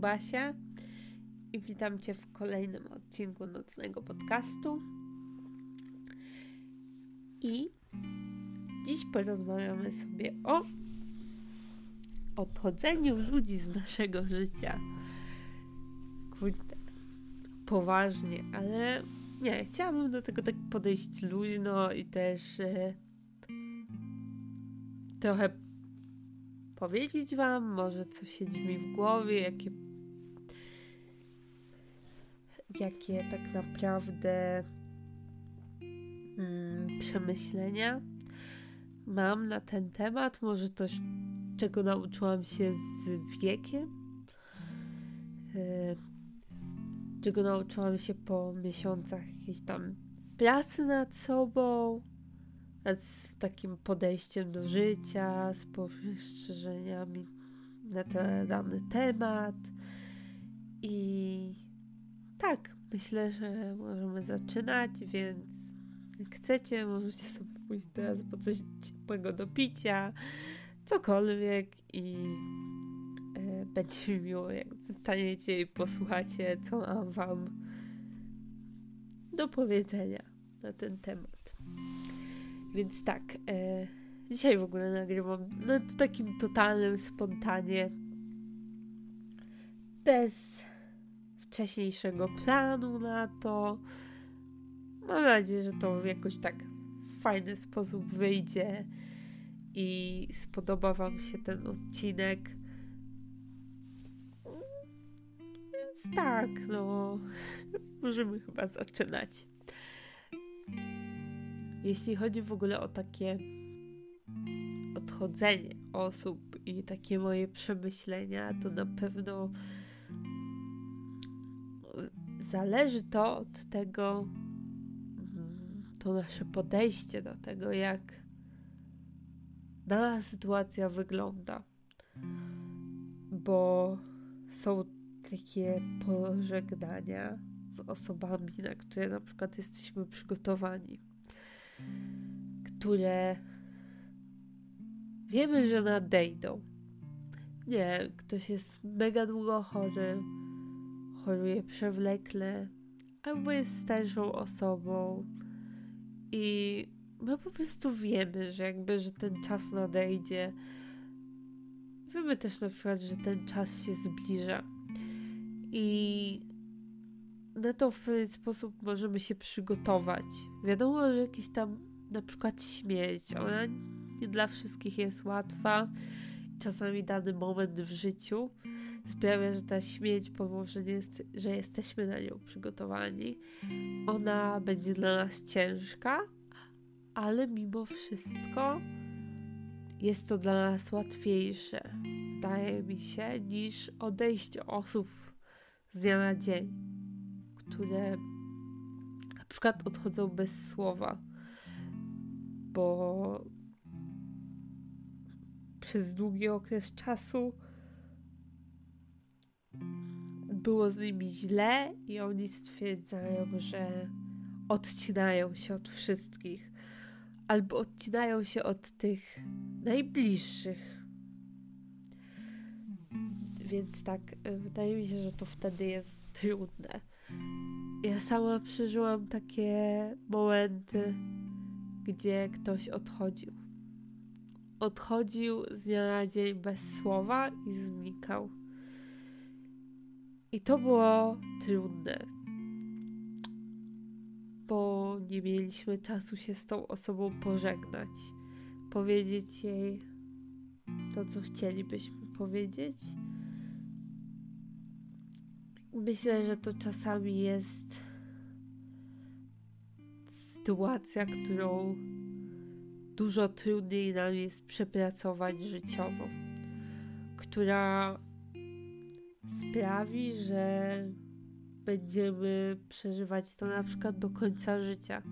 Basia i witam Cię w kolejnym odcinku nocnego podcastu. I dziś porozmawiamy sobie o odchodzeniu ludzi z naszego życia. Kurde, poważnie, ale nie, chciałabym do tego tak podejść luźno i też e, trochę powiedzieć Wam, może co siedzi mi w głowie, jakie, jakie tak naprawdę mm, przemyślenia mam na ten temat, może też czego nauczyłam się z wiekiem, yy, czego nauczyłam się po miesiącach jakiejś tam pracy nad sobą, z takim podejściem do życia, z postrzeżeniami na ten dany temat. I tak, myślę, że możemy zaczynać, więc jak chcecie, możecie sobie pójść teraz po coś ciepłego do picia, cokolwiek i e, będzie mi miło, jak zostaniecie i posłuchacie, co mam Wam do powiedzenia na ten temat. Więc tak, e, dzisiaj w ogóle nagrywam na takim totalnym spontanie, bez wcześniejszego planu na to. Mam nadzieję, że to jakoś tak w fajny sposób wyjdzie i spodoba Wam się ten odcinek. Więc tak, no, możemy chyba zaczynać. Jeśli chodzi w ogóle o takie odchodzenie osób i takie moje przemyślenia, to na pewno zależy to od tego, to nasze podejście do tego, jak dana sytuacja wygląda. Bo są takie pożegnania z osobami, na które na przykład jesteśmy przygotowani które wiemy, że nadejdą. Nie, ktoś jest mega długo chory, choruje przewlekle, albo jest starszą osobą i my po prostu wiemy, że jakby, że ten czas nadejdzie. Wiemy też na przykład, że ten czas się zbliża. I na to w pewien sposób możemy się przygotować. Wiadomo, że jakieś tam na przykład śmierć, ona nie dla wszystkich jest łatwa. Czasami dany moment w życiu sprawia, że ta śmierć, pomimo że, jest, że jesteśmy na nią przygotowani, ona będzie dla nas ciężka, ale mimo wszystko jest to dla nas łatwiejsze, wydaje mi się, niż odejście osób z dnia na dzień które na przykład odchodzą bez słowa, bo przez długi okres czasu było z nimi źle i oni stwierdzają, że odcinają się od wszystkich albo odcinają się od tych najbliższych. Więc tak, wydaje mi się, że to wtedy jest trudne ja sama przeżyłam takie momenty, gdzie ktoś odchodził. Odchodził z dnia na dzień bez słowa i znikał. I to było trudne, bo nie mieliśmy czasu się z tą osobą pożegnać, powiedzieć jej to, co chcielibyśmy powiedzieć Myślę, że to czasami jest sytuacja, którą dużo trudniej nam jest przepracować życiowo, która sprawi, że będziemy przeżywać to na przykład do końca życia,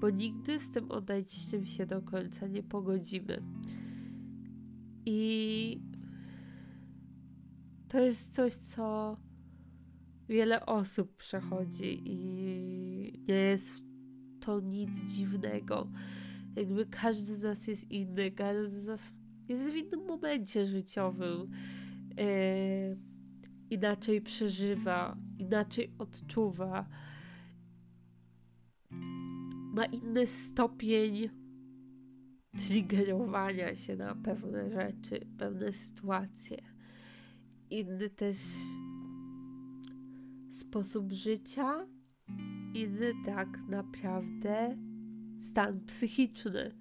bo nigdy z tym odejściem się do końca nie pogodzimy. I to jest coś, co wiele osób przechodzi i nie jest to nic dziwnego. Jakby każdy z nas jest inny, każdy z nas jest w innym momencie życiowym. Yy, inaczej przeżywa, inaczej odczuwa, ma inny stopień triggerowania się na pewne rzeczy, pewne sytuacje. Inny też sposób życia, inny tak naprawdę stan psychiczny.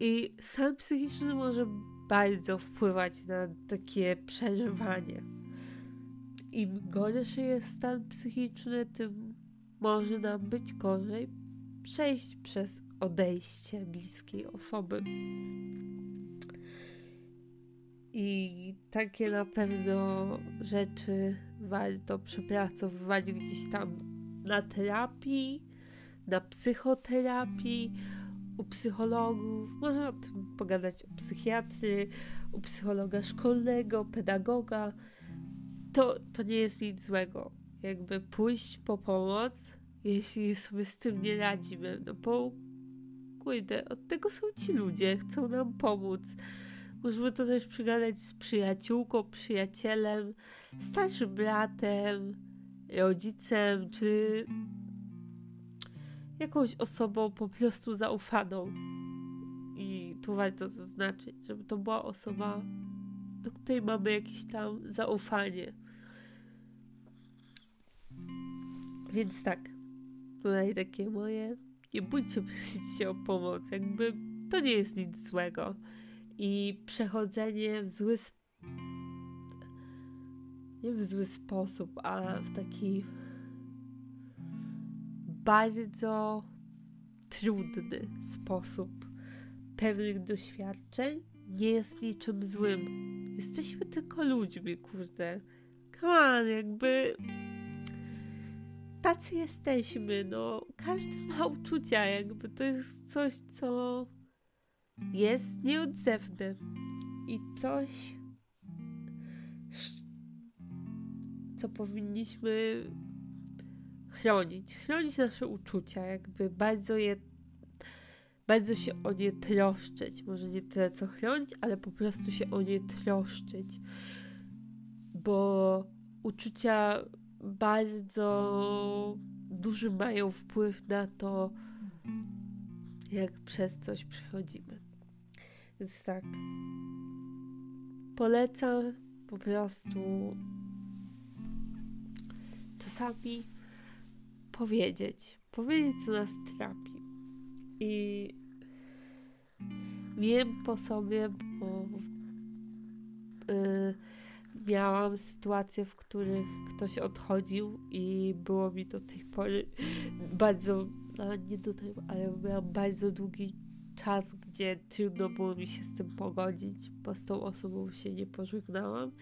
I stan psychiczny może bardzo wpływać na takie przeżywanie. Im gorszy jest stan psychiczny, tym może nam być gorzej przejść przez odejście bliskiej osoby. I takie na pewno rzeczy warto przepracowywać gdzieś tam na terapii, na psychoterapii, u psychologów. Można o tym pogadać u psychiatry, u psychologa szkolnego, pedagoga. To, to nie jest nic złego. Jakby pójść po pomoc, jeśli sobie z tym nie radzimy. No bo kurde, od tego są ci ludzie, chcą nam pomóc. Możemy to też przygadać z przyjaciółką, przyjacielem, starszym bratem, rodzicem, czy jakąś osobą po prostu zaufaną. I tu warto zaznaczyć, żeby to była osoba, do której mamy jakieś tam zaufanie. Więc tak, tutaj takie moje. Nie bójcie prosić się o pomoc, jakby to nie jest nic złego. I przechodzenie w zły sposób, nie w zły sposób, a w taki bardzo trudny sposób pewnych doświadczeń nie jest niczym złym. Jesteśmy tylko ludźmi, kurde. Come on, jakby tacy jesteśmy, no. Każdy ma uczucia, jakby to jest coś, co jest nieodzewne i coś, co powinniśmy chronić, chronić nasze uczucia, jakby bardzo je, bardzo się o nie troszczyć. Może nie tyle co chronić, ale po prostu się o nie troszczyć. Bo uczucia bardzo duży mają wpływ na to, jak przez coś przechodzimy. Więc tak. Polecam po prostu czasami powiedzieć, powiedzieć, co nas trapi. I wiem po sobie, bo yy, miałam sytuacje, w których ktoś odchodził i było mi do tej pory bardzo, no nie do tej, ale miałam bardzo długi czas, gdzie trudno było mi się z tym pogodzić, bo z tą osobą się nie pożegnałam.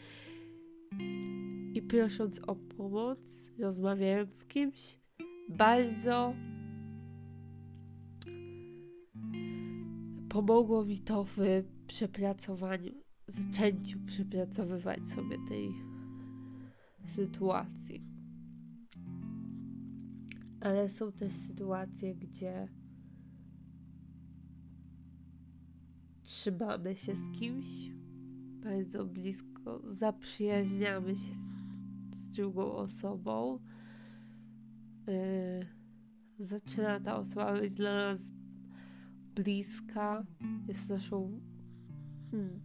I prosząc o pomoc, rozmawiając z kimś, bardzo pomogło mi to w przepracowaniu, zaczęciu przepracowywać sobie tej sytuacji. Ale są też sytuacje, gdzie trzymamy się z kimś bardzo blisko, zaprzyjaźniamy się z, drugą osobą yy, zaczyna ta osoba być dla nas bliska, jest naszą, hmm,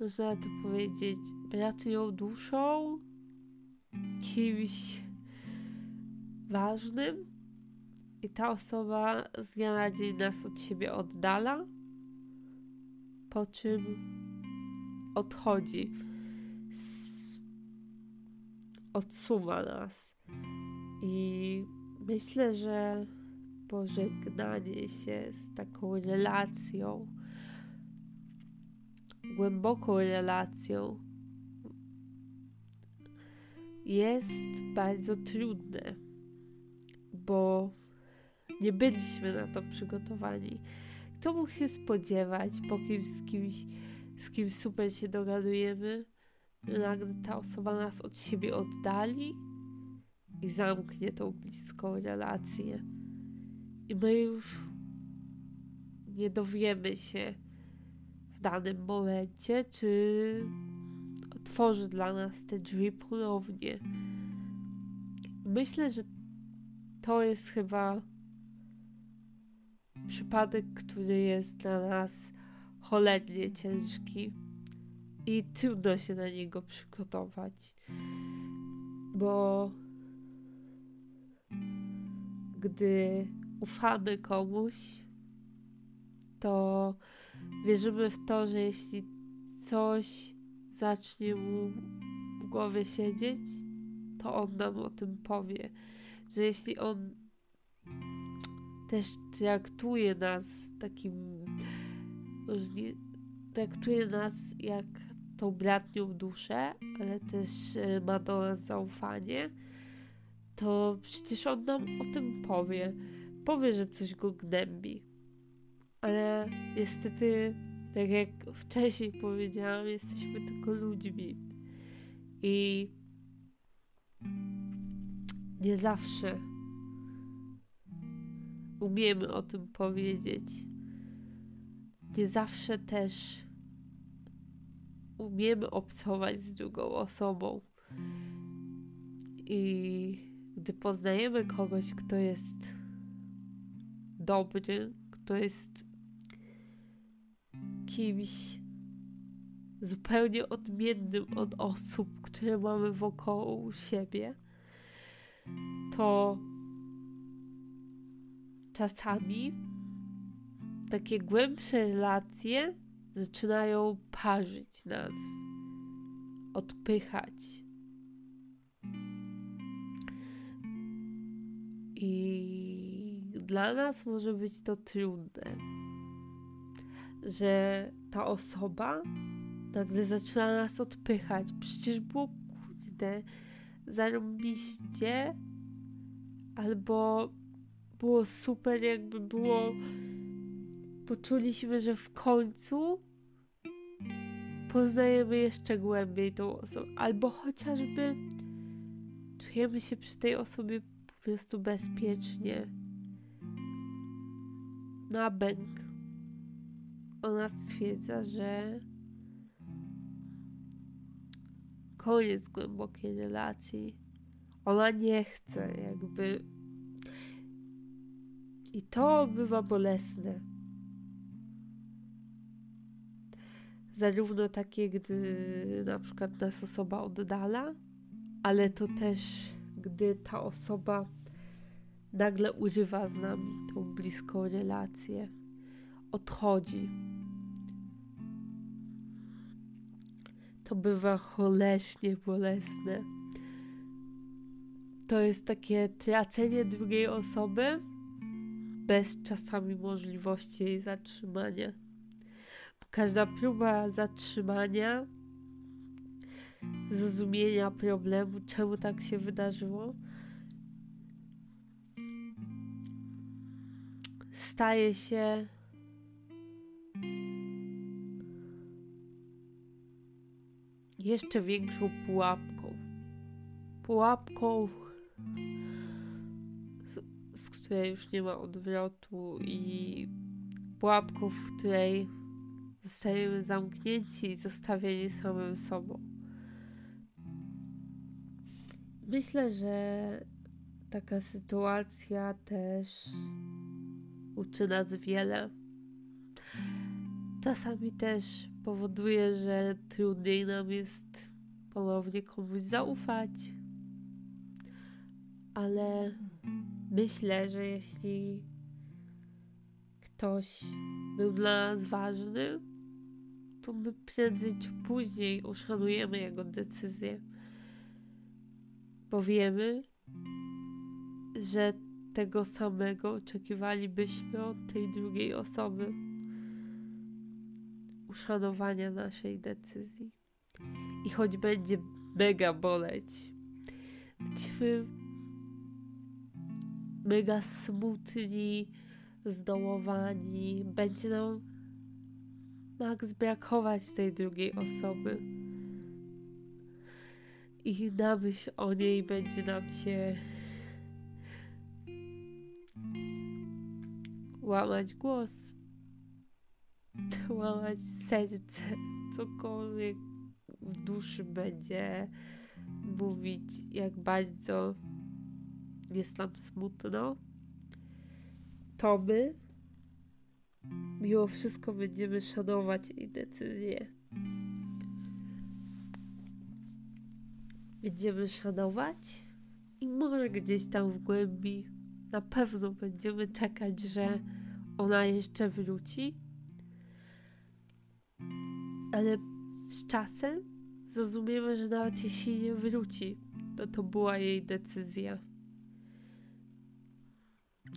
można to powiedzieć, bratnią duszą, kimś ważnym i ta osoba z dnia na dzień nas od siebie oddala, po czym odchodzi, odsuwa nas. I myślę, że pożegnanie się z taką relacją, głęboką relacją, jest bardzo trudne, bo nie byliśmy na to przygotowani. Kto mógł się spodziewać po kimś, z kimś, z kim super się dogadujemy, nagle ta osoba nas od siebie oddali? I zamknie tą bliską relację. I my już nie dowiemy się w danym momencie, czy otworzy dla nas te drzwi ponownie. Myślę, że to jest chyba przypadek, który jest dla nas cholernie ciężki i trudno się na niego przygotować, bo gdy ufamy komuś, to wierzymy w to, że jeśli coś zacznie mu w głowie siedzieć, to on nam o tym powie. Że jeśli on też traktuje nas takim, traktuje nas jak tą bratnią duszę, ale też e, ma do nas zaufanie, to przecież on nam o tym powie. Powie, że coś go gnębi. Ale niestety, tak jak wcześniej powiedziałam, jesteśmy tylko ludźmi. I nie zawsze umiemy o tym powiedzieć. Nie zawsze też umiemy obcować z drugą osobą. I gdy poznajemy kogoś, kto jest dobry, kto jest kimś zupełnie odmiennym od osób, które mamy wokoło siebie, to czasami takie głębsze relacje zaczynają parzyć nas, odpychać. I dla nas może być to trudne, że ta osoba nagle zaczyna nas odpychać. Przecież było kurde, zarobiście, albo było super, jakby było. Poczuliśmy, że w końcu poznajemy jeszcze głębiej tą osobę, albo chociażby czujemy się przy tej osobie po prostu bezpiecznie. Na bęk. Ona stwierdza, że koniec głębokiej relacji. Ona nie chce, jakby. I to bywa bolesne. Zarówno takie, gdy na przykład nas osoba oddala, ale to też, gdy ta osoba nagle używa z nami tą bliską relację, odchodzi to bywa choleśnie bolesne. To jest takie tracenie drugiej osoby bez czasami możliwości jej zatrzymania. Każda próba zatrzymania, zrozumienia problemu, czemu tak się wydarzyło, staje się jeszcze większą pułapką. Pułapką, z, z której już nie ma odwrotu, i pułapką, w której zostajemy zamknięci i zostawieni samym sobą. Myślę, że taka sytuacja też uczy nas wiele. Czasami też powoduje, że trudniej nam jest ponownie komuś zaufać. Ale myślę, że jeśli ktoś był dla nas ważny, to my prędzej czy później uszanujemy jego decyzję. Bo wiemy, że tego samego oczekiwalibyśmy od tej drugiej osoby uszanowania naszej decyzji. I choć będzie mega boleć, będziemy mega smutni, zdołowani, będzie nam max brakować tej drugiej osoby. I na myśl o niej będzie nam się łamać głos łamać serce, cokolwiek w duszy będzie mówić, jak bardzo jest nam smutno, to my mimo wszystko będziemy szanować jej decyzję. Będziemy szanować i może gdzieś tam w głębi na pewno będziemy czekać, że ona jeszcze wróci. Ale z czasem zrozumiemy, że nawet jeśli nie wróci, to to była jej decyzja.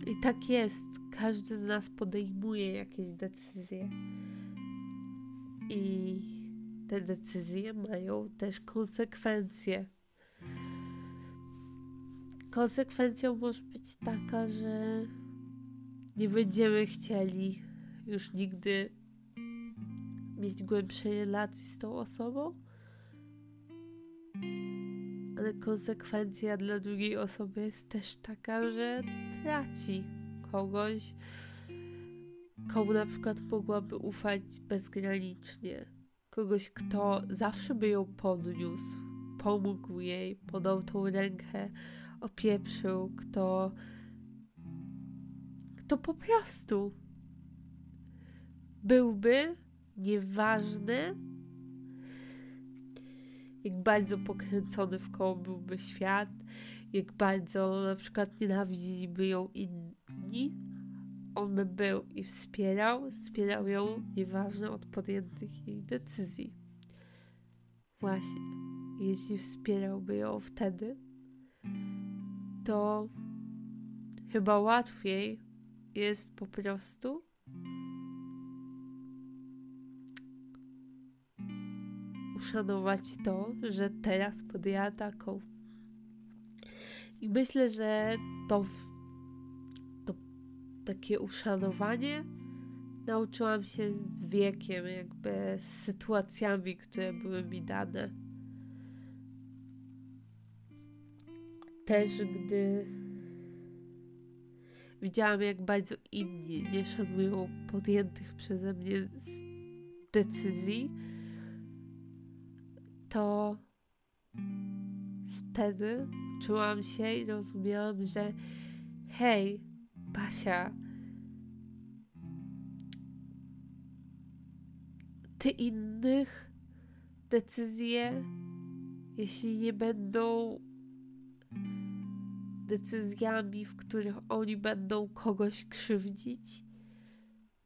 I tak jest. Każdy z nas podejmuje jakieś decyzje. I te decyzje mają też konsekwencje. Konsekwencją może być taka, że nie będziemy chcieli już nigdy mieć głębszej relacji z tą osobą, ale konsekwencja dla drugiej osoby jest też taka, że traci kogoś, komu na przykład mogłaby ufać bezgranicznie. Kogoś, kto zawsze by ją podniósł, pomógł jej, podał tą rękę, opieprzył, kto, kto po prostu byłby nieważny, jak bardzo pokręcony w koło byłby świat, jak bardzo na przykład nienawidziliby ją inni, on by był i wspierał, wspierał ją nieważne od podjętych jej decyzji. Właśnie, jeśli wspierałby ją wtedy, to chyba łatwiej jest po prostu uszanować to, że teraz podjęła taką. I myślę, że to, takie uszanowanie nauczyłam się z wiekiem, jakby z sytuacjami, które były mi dane. Też gdy widziałam, jak bardzo inni nie szanują podjętych przeze mnie decyzji, to wtedy czułam się i rozumiałam, że hej, Basia, ty innych decyzje, jeśli nie będą decyzjami, w których oni będą kogoś krzywdzić,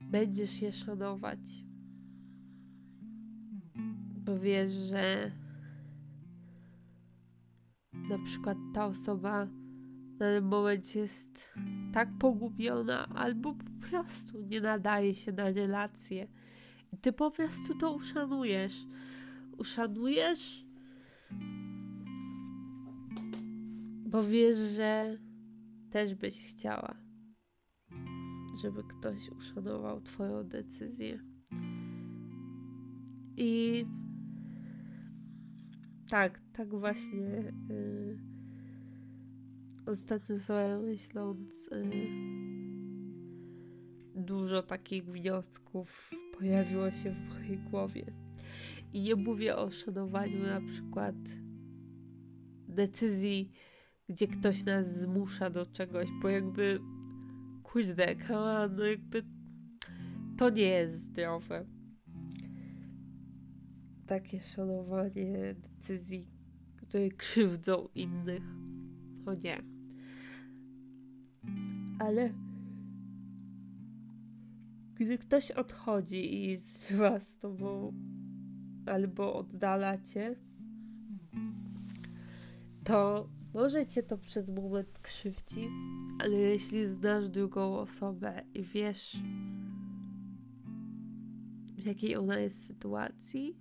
będziesz je szanować. Bo wiesz, że na przykład ta osoba na ten moment jest tak pogubiona, albo po prostu nie nadaje się na relacje. I ty po prostu to uszanujesz. Uszanujesz, bo wiesz, że też byś chciała, żeby ktoś uszanował Twoją decyzję. I tak, tak właśnie. Y, ostatnio sobie myśląc, y, dużo takich wniosków pojawiło się w mojej głowie. I nie mówię o szanowaniu na przykład decyzji, gdzie ktoś nas zmusza do czegoś, bo jakby kurde, no jakby to nie jest zdrowe takie szanowanie decyzji, które krzywdzą innych. O nie. Ale gdy ktoś odchodzi i z tobą albo oddala cię, to może cię to przez moment krzywdzi, ale jeśli znasz drugą osobę i wiesz, w jakiej ona jest sytuacji,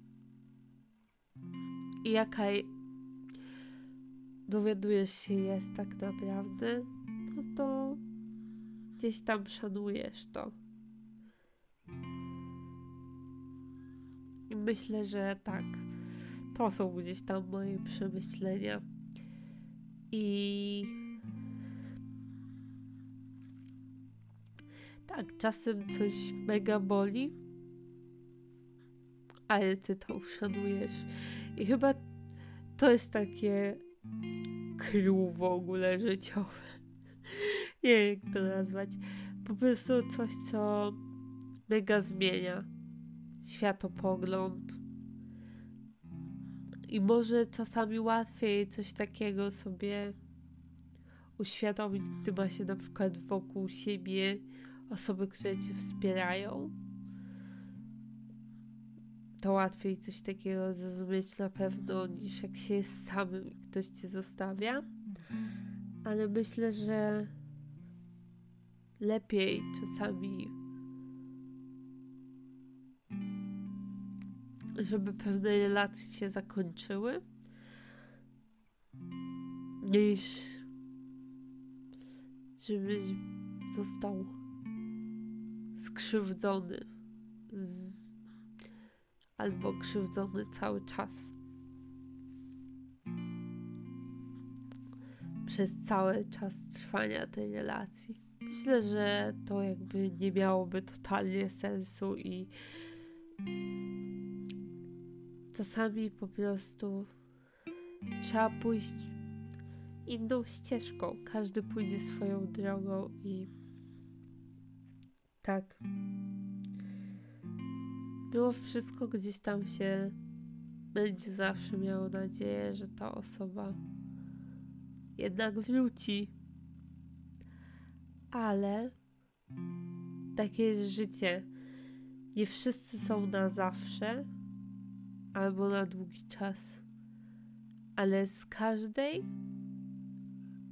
i jaka dowiadujesz się jest tak naprawdę, no to gdzieś tam szanujesz to. I myślę, że tak. To są gdzieś tam moje przemyślenia. I tak, czasem coś mega boli, ale ty to uszanujesz. I chyba to jest takie crew w ogóle życiowe. Nie wiem, jak to nazwać. Po prostu coś, co mega zmienia światopogląd. I może czasami łatwiej coś takiego sobie uświadomić, gdy ma się na przykład wokół siebie osoby, które cię wspierają. To łatwiej coś takiego zrozumieć na pewno, niż jak się jest samym i ktoś cię zostawia. Ale myślę, że lepiej czasami, żeby pewne relacje się zakończyły, niż żebyś został skrzywdzony z... albo krzywdzony cały czas. Przez cały czas trwania tej relacji. Myślę, że to jakby nie miałoby totalnie sensu i czasami po prostu trzeba pójść inną ścieżką. Każdy pójdzie swoją drogą i tak. Było wszystko gdzieś tam się będzie zawsze miało nadzieję, że ta osoba jednak wróci. Ale takie jest życie. Nie wszyscy są na zawsze albo na długi czas, ale z każdej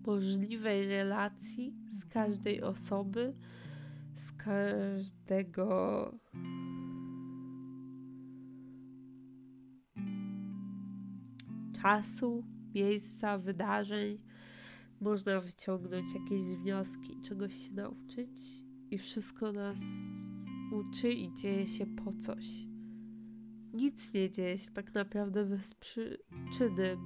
możliwej relacji, z każdej osoby, z każdego czasu, miejsca, wydarzeń można wyciągnąć jakieś wnioski, czegoś się nauczyć i wszystko nas uczy i dzieje się po coś. Nic nie dzieje się tak naprawdę bez przyczyny.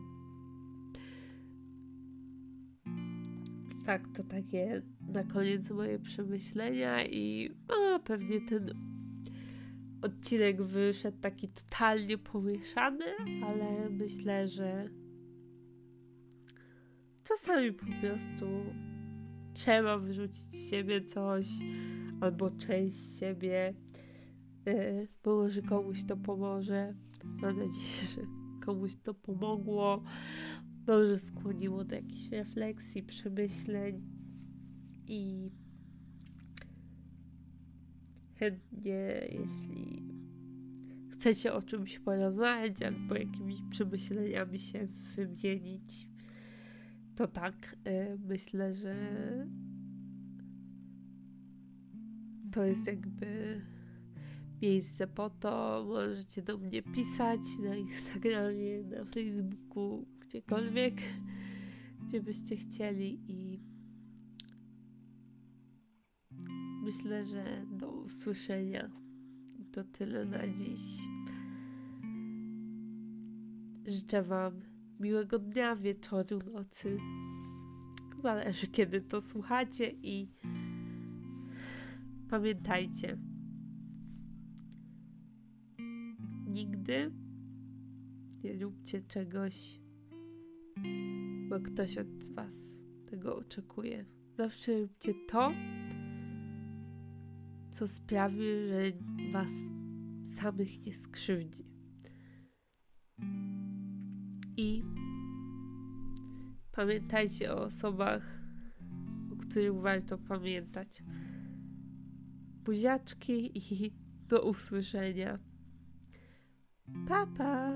Tak, to takie na koniec moje przemyślenia i no, pewnie ten odcinek wyszedł taki totalnie pomieszany, ale myślę, że czasami po prostu trzeba wyrzucić z siebie coś albo część siebie, yy, może komuś to pomoże. Mam nadzieję, że komuś to pomogło, może skłoniło do jakichś refleksji, przemyśleń i chętnie, jeśli chcecie o czymś porozmawiać albo jakimiś przemyśleniami się wymienić, to tak, y, myślę, że to jest jakby miejsce po to. Możecie do mnie pisać na Instagramie, na Facebooku, gdziekolwiek, gdzie byście chcieli i myślę, że do usłyszenia. To tyle na dziś. Życzę Wam miłego dnia, wieczoru, nocy. Zależy kiedy to słuchacie i pamiętajcie. Nigdy nie róbcie czegoś, bo ktoś od Was tego oczekuje. Zawsze róbcie to, co sprawi, że Was samych nie skrzywdzi. I pamiętajcie o osobach, o których warto pamiętać. Buziaczki i do usłyszenia. Pa, pa!